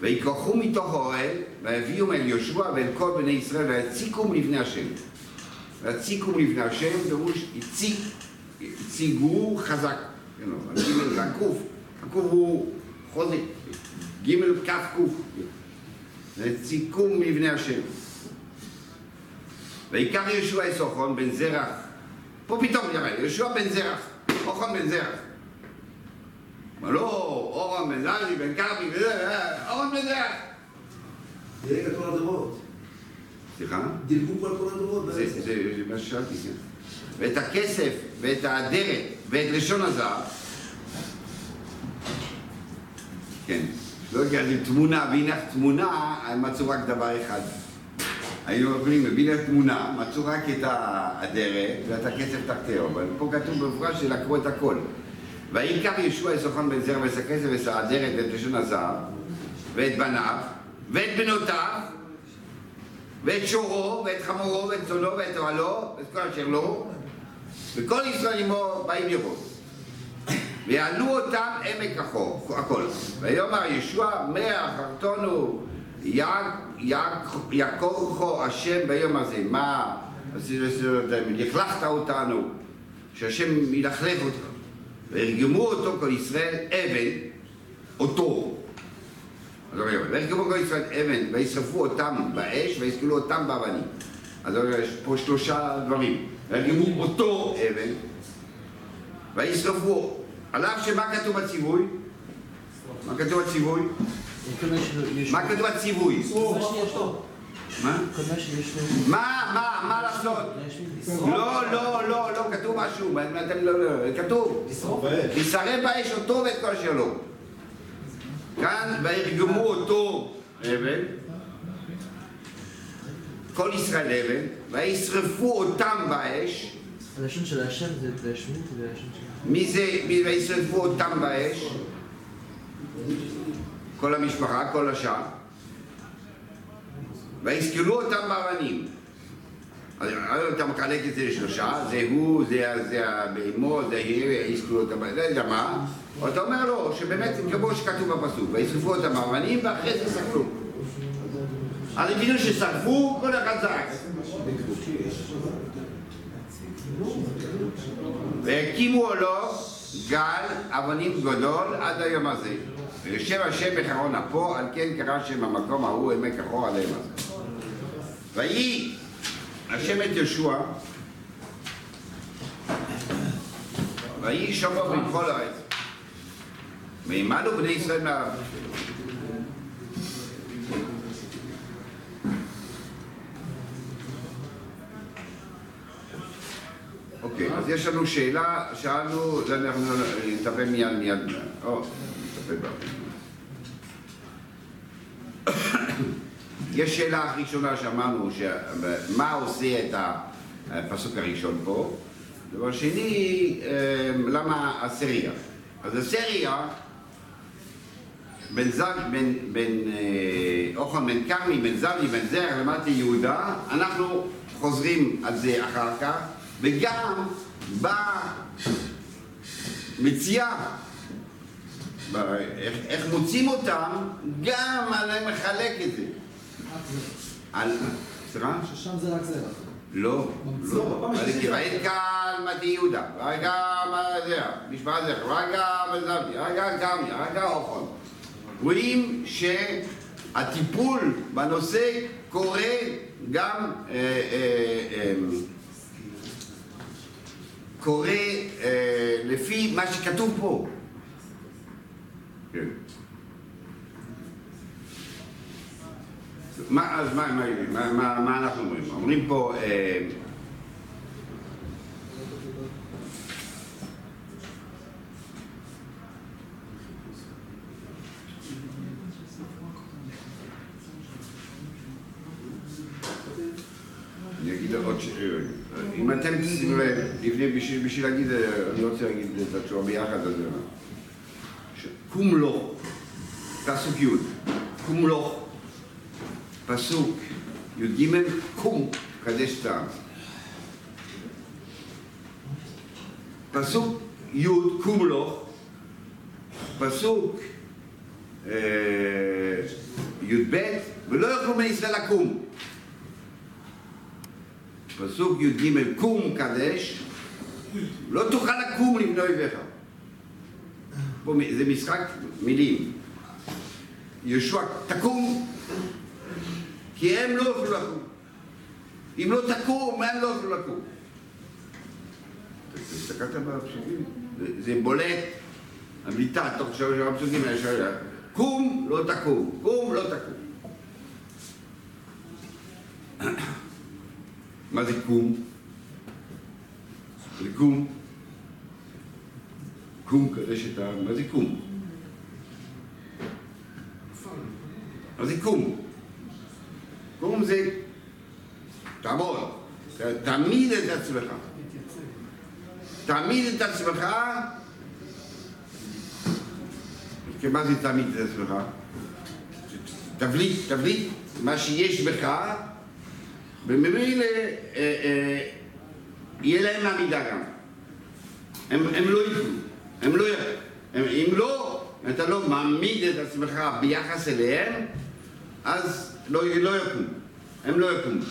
ויקרחו מתוך האוהל ויביאו אל יהושע ואל כל בני ישראל ויציקום לפני השם. ויציקום לפני השם פירוש הציק, הציגו חזק. הגימל זה הקוף, הקוף הוא חוזק, גימל כף קוף. וציקום מבני השם. ויקח יהושע את סוחון בן זרח, פה פתאום ירד, יהושע בן זרח, אוחון בן זרח. אמר לו, אורון בן בן כרמי, וזה, אורון בן זרח. דילג על כל הדורות. סליחה? דילגו על כל הדורות. זה, מה ששאלתי, כן. ואת הכסף, ואת האדרת, ואת לשון הזהב. כן. לא יודע, זה תמונה, והנה תמונה, מצאו רק דבר אחד. היינו יכולים, והנה תמונה, מצאו רק את האדרת ואת הכסף תחתיהו, אבל פה כתוב במפורש שלקחו את הכל. ויקח ישוע סוכן בן זרע ואת הכסף ואת לשון הזהב, ואת בניו, ואת בנותיו, ואת שורו, ואת חמורו, ואת צונו, ואת אוהלו, ואת כל אשר לו, וכל ישראל עמו באים לראות. ויעלו אותם עמק החור, הכל. ויאמר ישוע, מאה חרטונו יד יכורכו השם ביום הזה, מה? לכלכת אותנו, שהשם ילכלך אותך. וירגמו אותו כל ישראל אבן, אותו. אז אומר, וירגמו כל ישראל אבן, וישרפו אותם באש, ויסקלו אותם באבנים. אז אומר, יש פה שלושה דברים. וירגמו אותו אבן, וישרפו, על אף שמה כתוב בציווי? מה כתוב בציווי? מה כתוב בציווי? מה? מה, מה, מה לעשות? לא, לא, לא, לא, כתוב משהו, אתם לא, לא, כתוב. ישרף באש אותו ואת כל אשר לו. כאן, וירגמו אותו אבן, כל ישראל אבן, וישרפו אותם באש. הלשון של השם זה להשמיד והלשון של... מי זה, מי וישרפו אותם באש? כל המשפחה, כל השאר. ויסקלו אותם באבנים. אז אתה מחלק את זה לשלושה, זה הוא, זה, הבהמות, זה היא, יסקלו אותם, לא יודע מה. אתה אומר לו שבאמת כמו שכתוב בפסוק, וישרפו אותם באבנים ואחרי זה סקלו. אז הבינו ששרפו, כל אחד זרק. והקימו לו גל אבנים גדול עד היום הזה. ויושב השם בחרון אפו, על כן קרא שם המקום ההוא עמק אחור עד היום הזה. ויהי השם את יהושע, ויהי שמו בכל הארץ. וימלו בני ישראל מהארץ. אוקיי, אז יש לנו שאלה, שאלנו, אנחנו נטפל מיד מיד, או, נטפל בה. יש שאלה ראשונה שאמרנו, מה עושה את הפסוק הראשון פה? דבר שני, למה הסריה? אז הסריה, בן זג, בן, בן אוחון, בן כרמי, בן זבדי, בן זרע, למדתי יהודה, אנחנו חוזרים על זה אחר כך, וגם במציאה, איך, איך מוצאים אותם, גם עליהם מחלק את זה. על... סליחה? ששם זה רק זרע. לא, לא. ראית כאן מתי יהודה, רגע זה, משפט זה, רגע מזבדי, רגע גמי, רגע אוכון. רואים שהטיפול בנושא קורה גם אה, אה, אה, קורה אה, לפי מה שכתוב פה. כן. מה, אז מה, מה, מה, מה, מה אנחנו אומרים? אומרים פה... אה, ש... אם אתם תשימו לב, לפני, בשביל, להגיד, אני רוצה להגיד את התשובה ביחד, אז... קום לו, פסוק י', קום לו, פסוק י"ג, קום, קדש טעם. פסוק י', קום לו, פסוק אה, י"ב, ולא יוכלו בני ישראל לקום. פסוק י"ג, קום קדש, לא תוכל לקום לבני אויביך. זה משחק מילים. יהושע, תקום, כי הם לא יוכלו לקום. אם לא תקום, הם לא יוכלו לקום. הסתכלת בפסוקים? זה- זה בולט, המיטה, תוך שלוש הפסוקים האלה שאלה. קום, לא תקום, קום, לא תקום. מה זה קום? זה קום. קום קדש את העם, מה זה קום? מה זה קום? קום זה תעמוד, תעמיד את עצמך. תעמיד את עצמך, מה זה תעמיד את עצמך? תבליט, תבליט מה שיש בך, וממילא אה, אה, יהיה להם עמידה גם. הם, הם לא ייתנו, הם לא. הם, אם לא, אתה לא מעמיד את עצמך ביחס אליהם, אז לא, לא יקום. הם לא יקומו.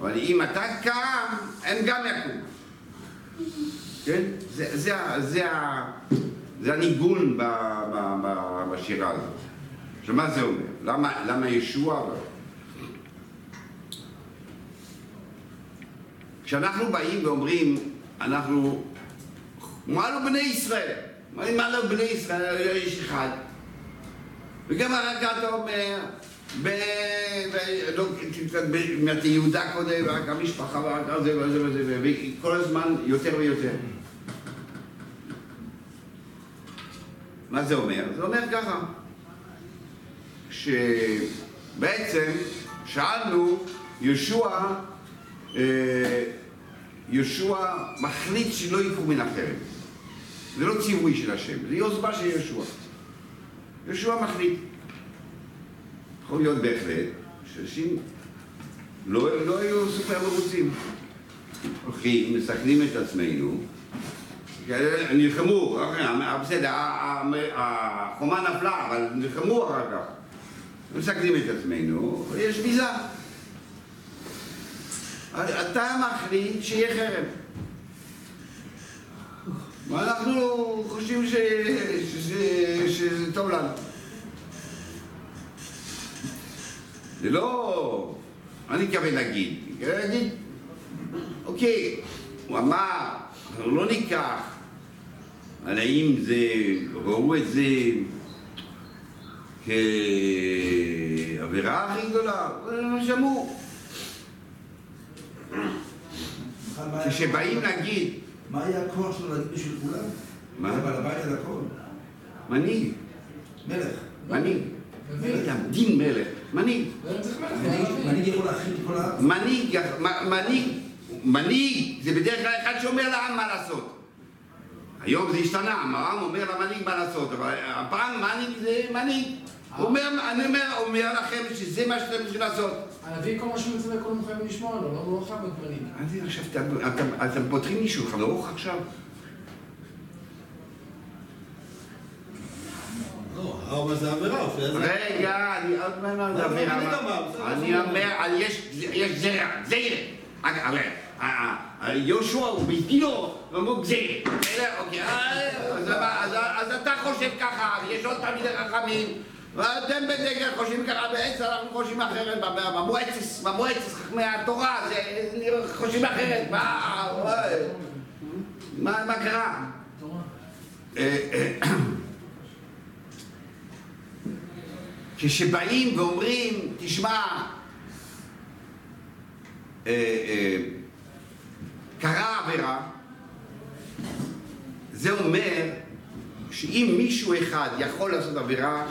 אבל אם אתה קם, הם גם יקומו. כן? זה, זה, זה, זה הניגון ב, ב, ב, בשירה הזאת. עכשיו, מה זה אומר? למה, למה ישוע? כשאנחנו באים ואומרים, אנחנו, מה לו בני ישראל? מה לו בני ישראל? יש אחד. וגם הרגע אתה אומר, לא, יהודה קודם, ורק המשפחה, ורק זה וזה וזה, וכל הזמן יותר ויותר. מה זה אומר? זה אומר ככה, שבעצם שאלנו, יהושע, אה, יהושע מחליט שלא יקום מן החרב. זה לא ציווי של השם, זה יוזמה של יהושע. יהושע מחליט. יכול להיות בהחלט שאנשים לא, לא היו סופר מרוצים. הולכים, מסכנים את עצמנו, נלחמו, בסדר, ה- ה- החומה נפלה, אבל נלחמו אחר כך. מסכנים את עצמנו, ויש ביזה. אתה מחליט שיהיה חרם. ואנחנו חושבים שזה טוב לנו. זה לא... מה אני מתכוון להגיד? אני מתכוון להגיד, אוקיי, הוא אמר, אנחנו לא ניקח, אבל האם זה, ראו את זה כעבירה הכי גדולה? הם שמעו. כשבאים להגיד, מה היה הכוח שלו להגיד בשביל כולם? מה? בעל הבית על הכל. מנהיג, מלך. מנהיג, דין מלך, מנהיג. מנהיג- מנהיג יכול להכיל את כל הארץ. מנהיג, מנהיג, מנהיג זה בדרך כלל אחד שאומר לעם מה לעשות. היום זה השתנה, העם אומר למנהיג מה לעשות, אבל הפעם מנהיג זה מנהיג. הוא אומר, אני אומר, אומר לכם שזה מה שאתם צריכים לעשות. הנביא כל מה שהוא מצווה כל מחויבים לשמור עליו, לא לא חייב להיות מנהיג. אתם- פותחים לי שולחן ערוך עכשיו? לא, זה עבירה. רגע, אני עוד מעט לא, מדבר. לא, אני בסדר. אומר, יש יש זרע, זרע. אבל אה, אה, יהושע הוא ביתינו, ואמרו גזיר. בסדר, אוקיי, אה, אז אתה חושב ככה, ויש עוד תלמידי חכמים, ואתם בדגל חושבים ככה, בעץ אנחנו חושבים אחרת, ב- במועצת, במועצת חכמי התורה, חושבים אחרת, מה קרה? אה, אה, כשבאים ואומרים, תשמע, אה, אה, קרה עבירה, זה אומר שאם מישהו אחד יכול לעשות עבירה,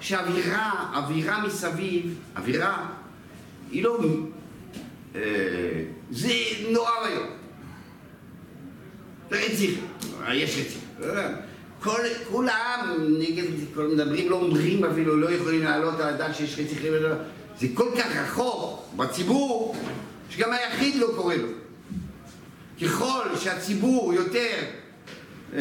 שהאווירה, אווירה מסביב, אווירה, היא לא... אה, זה נורא. זה רציף, יש רציף. כל, כולם נגד, כל מדברים, לא אומרים אפילו, לא יכולים להעלות על הדעת שיש רציחים. זה כל כך רחוק בציבור, שגם היחיד לא קורא לו. ככל שהציבור יותר, אה,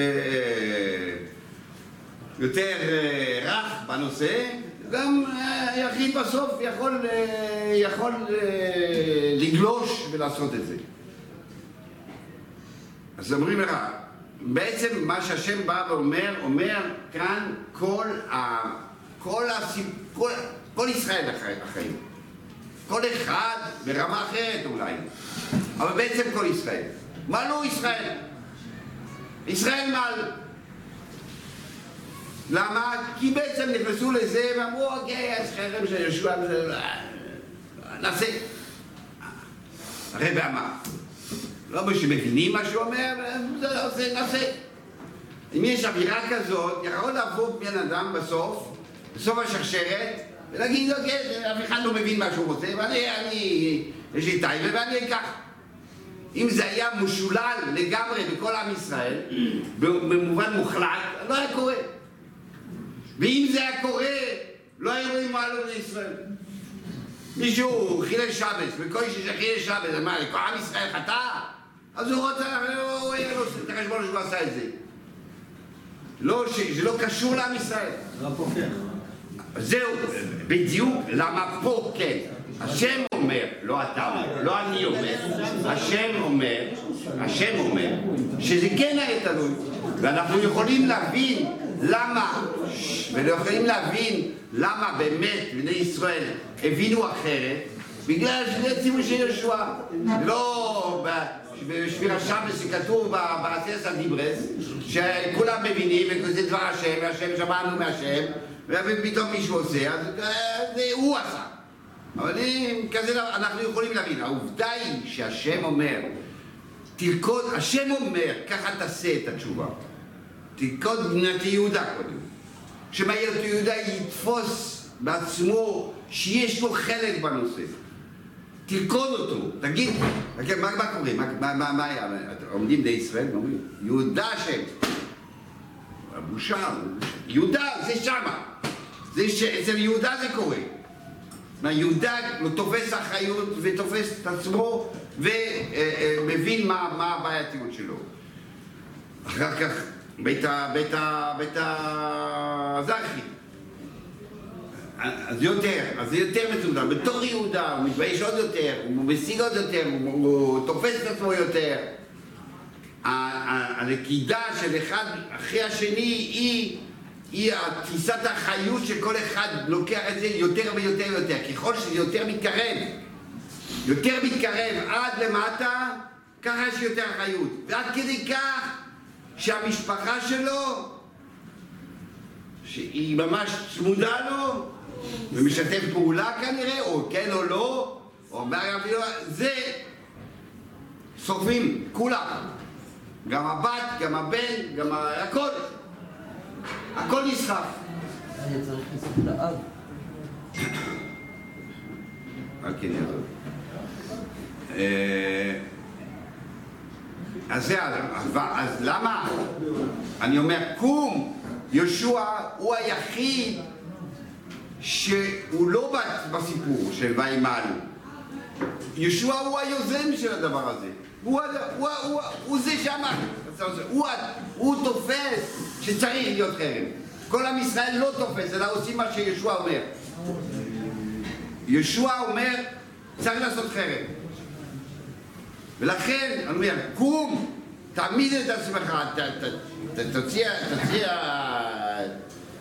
יותר אה, רך בנושא, גם אה, היחיד בסוף יכול, אה, יכול אה, לגלוש ולעשות את זה. אז אומרים לך, בעצם מה שהשם בא ואומר, אומר כאן כל, ה, כל, הסיפ, כל, כל ישראל החיים. כל אחד ברמה אחרת אולי, אבל בעצם כל ישראל. מה לא ישראל? ישראל מעל. למה? כי בעצם נכנסו לזה ואמרו, אוקיי, אז חרם של יהושע, נעשה. הרב אמר, לא שמבינים מה שהוא אומר, זה עושה, נעשה. אם יש אווירה כזאת, יכול לבוא בן אדם בסוף, בסוף השרשרת, ולהגיד, אוקיי, אף אחד לא מבין מה שהוא רוצה, ואני, אני, יש לי טייבה ואני אקח. אם זה היה משולל לגמרי בכל עם ישראל, במובן מוחלט, לא היה קורה. ואם זה היה קורה, לא היו רואים מה לא לישראל. מישהו חילל שבס, וכל איש שחילל שבס, מה, כל עם ישראל חטא? אז הוא רוצה, הוא היה לו את החשבון שהוא עשה את זה. לא, זה לא קשור לעם ישראל. לא. זהו, בדיוק למה פה כן. השם אומר, לא אתה אומר, לא אני אומר, השם אומר, השם אומר, שזה כן היה תלוי, ואנחנו יכולים להבין למה, ולא יכולים להבין למה באמת בני ישראל הבינו אחרת, בגלל שזה ציווי של יהושע, לא בשביר השבס שכתוב בעשרת הדיברס, שכולם מבינים, וזה דבר השם, והשם שמענו מהשם, ופתאום מישהו עושה, אז אה, זה הוא עשה. אבל אם כזה אנחנו יכולים להבין. העובדה היא שהשם אומר, תרקוד, השם אומר, ככה תעשה את התשובה. תרקוד בנת יהודה קודם. שמהילד יהודה יתפוס בעצמו שיש לו חלק בנושא. תרקוד אותו, תגיד, אוקיי, מה, מה קורה? מה, מה, מה, היה? עומדים בני ישראל יהודה השם. הבושה, יהודה זה שמה. זה ש... אצל יהודה זה קורה. מה, יהודה תופס אחריות ותופס את עצמו ומבין מה, מה הבעייתיות שלו. אחר כך בית ה... בית ה... בית הזרחי. אז יותר, אז זה יותר מצומצם. בתור יהודה הוא מתבייש עוד יותר, הוא משיג עוד יותר, הוא, הוא תופס את עצמו יותר. הנקידה של אחד אחרי השני היא, היא תפיסת החיות שכל אחד לוקח את זה יותר ויותר ויותר. ככל שזה יותר מתקרב, יותר מתקרב עד למטה, ככה יש יותר אחריות. ועד כדי כך שהמשפחה שלו, שהיא ממש צמודה לו, ומשתף פעולה כנראה, או כן או לא, או אפילו, זה שורפים, כולם. גם הבת, גם הבן, גם ה... הכל. הכל נסחף. אני צריך לסוף לאב. כן. אה, אז זה, אז למה? אני אומר, קום, יהושע הוא היחיד שהוא לא בסיפור של וימלו. יהושע הוא היוזם של הדבר הזה. הוא, הוא, הוא, הוא, זה שאמר, הוא, הוא תופס שצריך להיות חרם. כל עם ישראל לא תופס, אלא עושים מה שיהושע אומר. יהושע אומר, צריך לעשות חרם. ולכן, אני אומר, קום, תעמיד את עצמך, ת- ת-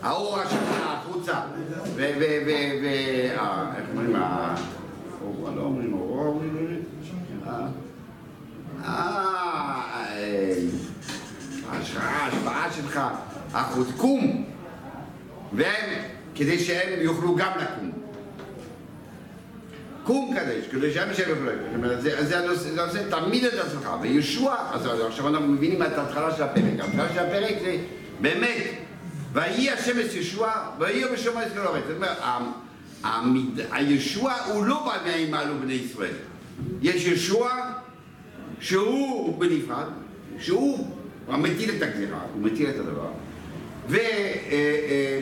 האור שלך החוצה. ו... ו... ו... ו... אה, איך אומרים? ה- אור, לא אומרים אור, אומרים... אה, אה, ההשפעה שלך, החוץ, קום. והם, כדי שהם יוכלו גם לקום. קום קדש, כדי שהם ישב אומרת, זה, הנושא, תעמיד את עצמך. וישוע, עכשיו אנחנו מבינים את ההתחלה של הפרק. ההתחלה של הפרק זה באמת, ויהי את ישוע, ויהי את כל הארץ. זאת אומרת, הישוע הוא לא בא מהימלו בני ישראל. יש ישוע שהוא בנפרד, שהוא מטיל את הגזירה, הוא מטיל את הדבר. ו... אה, אה,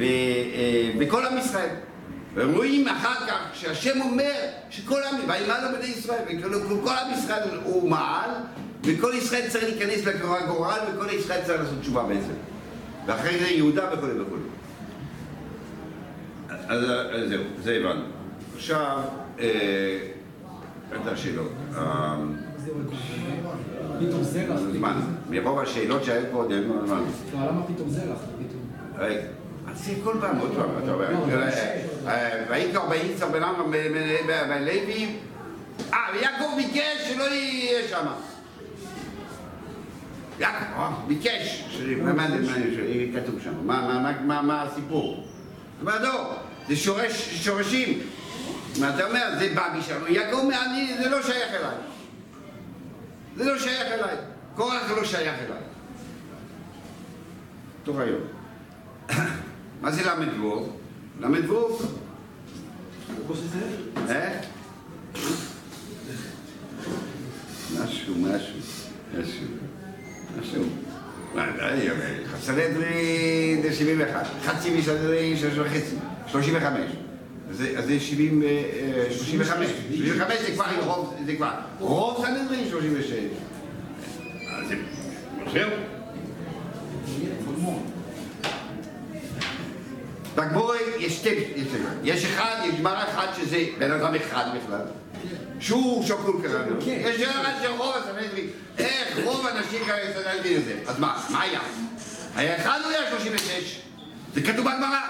אה, וכל עם ישראל. והם רואים אחר כך שהשם אומר שכל עם, וימלו בני ישראל, וכל כל עם ישראל הוא מעל, וכל ישראל צריך להיכנס לגורל, וכל ישראל צריך לעשות תשובה בעצם. ואחרי זה יהודה וכו' וכו'. אז אז זהו, זה הבנו. עכשיו, אה, את השאלות. אה, פתאום זרח. זמן. מרוב השאלות שהיו קודם, זמן. לא, למה פתאום זרח? רגע, אז זה כל פעם, עוד פעם, אתה אומר, ויקרא וייצר בן עמרם ולוי, אה, ויעקב ביקש שלא יהיה שם. יעקב, אה, ביקש, כתוב שם? מה- הסיפור? אומר, לא, זה שורש, שורשים. מה אתה אומר, זה בא משם, יעקב אומר, אני, זה לא שייך אליי. זה לא שייך אליי. קורח לא שייך אליי. טוב היום. מה זה ל"ו? ל"ו? אה? משהו, משהו, משהו, משהו. מה, די, סנהדרין זה 71, חצי מסנהדרין וחצי, 35. אז זה- אז זה 70, אה, 35. 35 זה כבר רוב, זה כבר רוב סנהדרין 36. אז זה, זהו. תגבורי יש שתי, יש, יש אחד, יש גמרא אחד שזה בן אדם אחד בכלל, שהוא שקול קראנו, יש בן אדם של רוב הסנהדרין, רוב האנשים כאלה סנהדרין הזה, אז מה, מה היה? היה אחד או היה 36? זה כתוב בגמרא.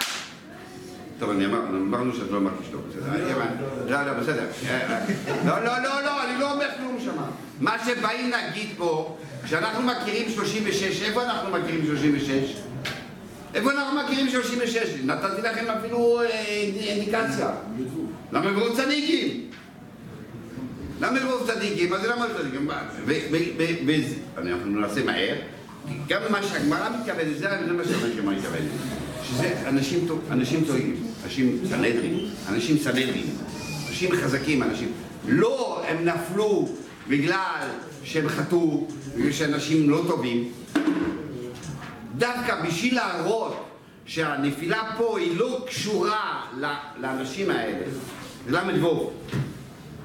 טוב, אני אמר, אמרנו שאת לא מרגיש טוב, בסדר, אני אמר, לא, לא, בסדר, לא, לא, לא, לא, אני לא אומר כלום שמה. מה שבאים להגיד פה, כשאנחנו מכירים 36, איפה אנחנו מכירים 36? איפה אנחנו מכירים 36? נתתי לכם אפילו אה, אינדיקציה. למה ברוב צדיקים? למה ברוב צדיקים? מה זה למה ברוב צדיקים? מה, ו- ו- ו- ו- אנחנו נעשה מהר. גם מה שהגמרא מתכוונת, זה מה שהגמרא מתכוונת. שזה אנשים טועים, אנשים סנהדרין, אנשים סנהדרין, אנשים חזקים, אנשים... לא, הם נפלו בגלל שהם חטאו, בגלל שאנשים לא טובים. דווקא בשביל להראות שהנפילה פה היא לא קשורה לאנשים האלה. זה ל"ו.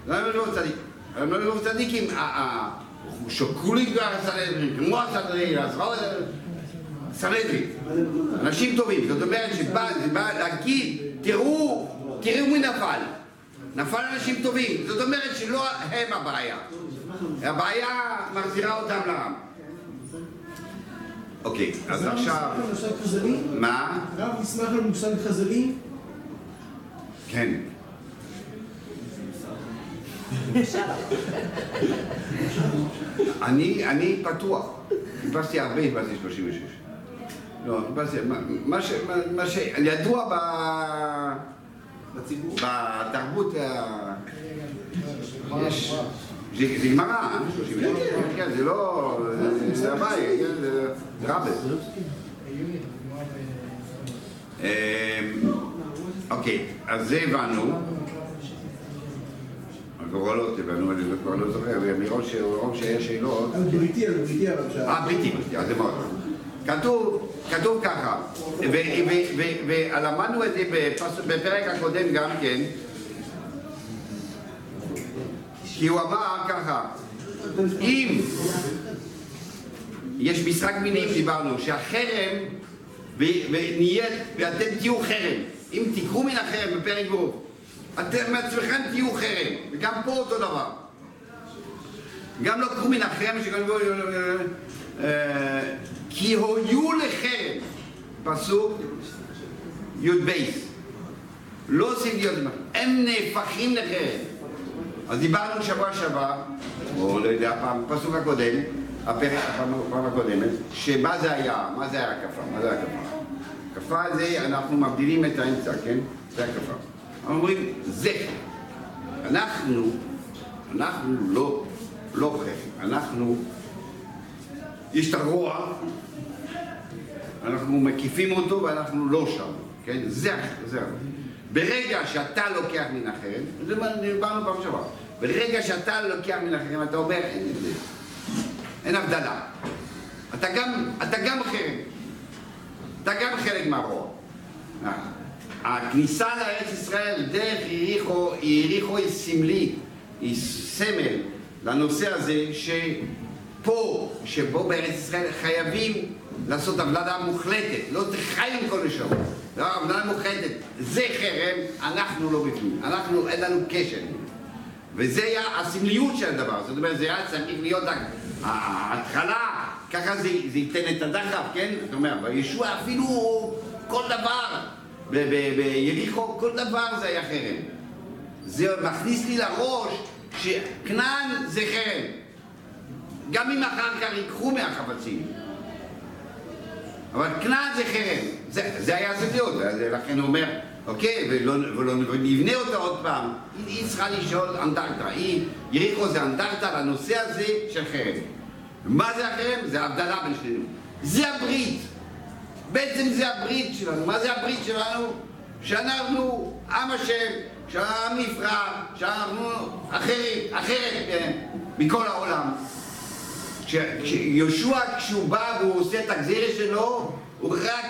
ל"ו צדיק. ל"ו צדיקים, ה- ה- שוקלים כבר הסנהדרין, כמו הסנהדרין, הסנהדרין. אנשים טובים. זאת אומרת שבא להגיד, תראו, תראו מי נפל. נפל אנשים טובים. זאת אומרת שלא הם הבעיה. הבעיה מחזירה אותם לעם. אוקיי, אז עכשיו... מושג חז"לי? מה? רב נשמח על מושג חז"לי? כן. אני, אני פתוח. חיפשתי הרבה, חיפשתי 36. לא, חיפשתי, מה- ש... מה- מה ש... ידוע ב... בציבור? בתרבות ה... יש... זה גמרא, אה? 36. כן, זה לא... זה- הבעיה, כן, זה רבה. אמ, אוקיי, אז זה הבנו. הגורלות הבנו, אני כבר לא זוכר, מרוב שיש שאלות. על בריתי, על בריתי הרב שאל. אה, בריטי, בריטי, אז זה מאוד. כתוב, כתוב ככה, ולמדנו את זה בפרק הקודם גם כן, כי הוא אמר ככה, אם יש משחק מינים, דיברנו, שהחרם, ונהיה, ואתם תהיו חרם, אם תיקחו מן החרם בפרק גוף, אתם מעצמכם תהיו חרם, וגם פה אותו דבר. גם לא קחו מן החרם שגנבו, אה, כי הויו לחרם, פסוק י"ב, לא עושים להיות, הם נהפכים לחרם. אז דיברנו שבוע שעבר, או לא יודע, פעם, פסוק הקודם, הפרק, הפעם הקודמת, שמה זה היה, מה זה היה הקפה, מה זה הקפה? הקפה זה, אנחנו מבדילים את האמצע, כן? זה הקפה. אומרים, זה. אנחנו, אנחנו לא, לא חרם, אנחנו, יש את הרוע, אנחנו מקיפים אותו ואנחנו לא שם, כן? זה, זה. ברגע שאתה לוקח מן החרם, זה מה דיברנו פעם שעברה, ברגע שאתה לוקח מן החרם, אתה אומר, אין הבדל, אין הבדלה. אתה גם, אתה גם חרם, אתה גם חלק מהרוע. הכניסה לארץ ישראל דרך יריחו, יריחו היא סמלי, היא סמל לנושא הזה שפה, שבו בארץ ישראל חייבים לעשות הבלדה מוחלטת, לא תחיים כל לשם, לא, הבלדה מוחלטת, זה חרם, אנחנו לא בפנים, אנחנו, אין לנו קשר. וזה היה הסמליות של הדבר, זאת אומרת, זה היה צריך להיות ההתחלה, ככה זה, זה ייתן את הדחף, כן? זאת אומרת, בישוע אפילו כל דבר, ביריחו כל דבר זה היה חרם. זה מכניס לי לראש שכנען זה חרם. גם אם אחר כך ייקחו מהחפצים. אבל כנען זה חרם. זה, זה היה הסמליות, ולכן הוא אומר, אוקיי, ולא, ולא נבנה אותה עוד פעם. היא, צריכה לשאול אנדרטה. היא, יריחו זה אנדרטה לנושא הזה של חרם. מה זה החרם? זה ההבדלה בין שנינו. זה הברית. בעצם זה הברית שלנו. מה זה הברית שלנו? שאנחנו עם השם, שהעם נפרד, שאנחנו אחרים, אחרת אה, מכל העולם. כש- כשיהושע, כשהוא בא והוא עושה את הגזירה שלו, הוא רק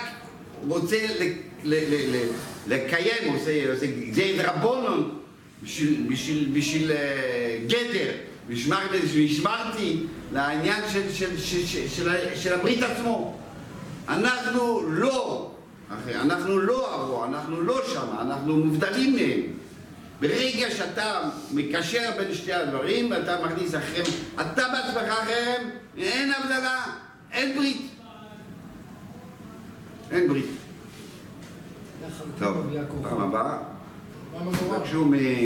רוצה לקיים, הוא עושה, עושה גזירת רבונון בשביל, בשביל, בשביל אה, גדר, ושמר- ושמרתי לעניין של, של, של, של, של הברית עצמו. אנחנו לא אחי, אנחנו לא הרוע, אנחנו לא שם, אנחנו מובדלים מהם. ברגע שאתה מקשר בין שתי הדברים, אתה מכניס אחריהם, אתה בעצמך אחריהם, אין הבדלה, אין ברית. אין ברית. טוב, פעם הבאה, תבקשו מ...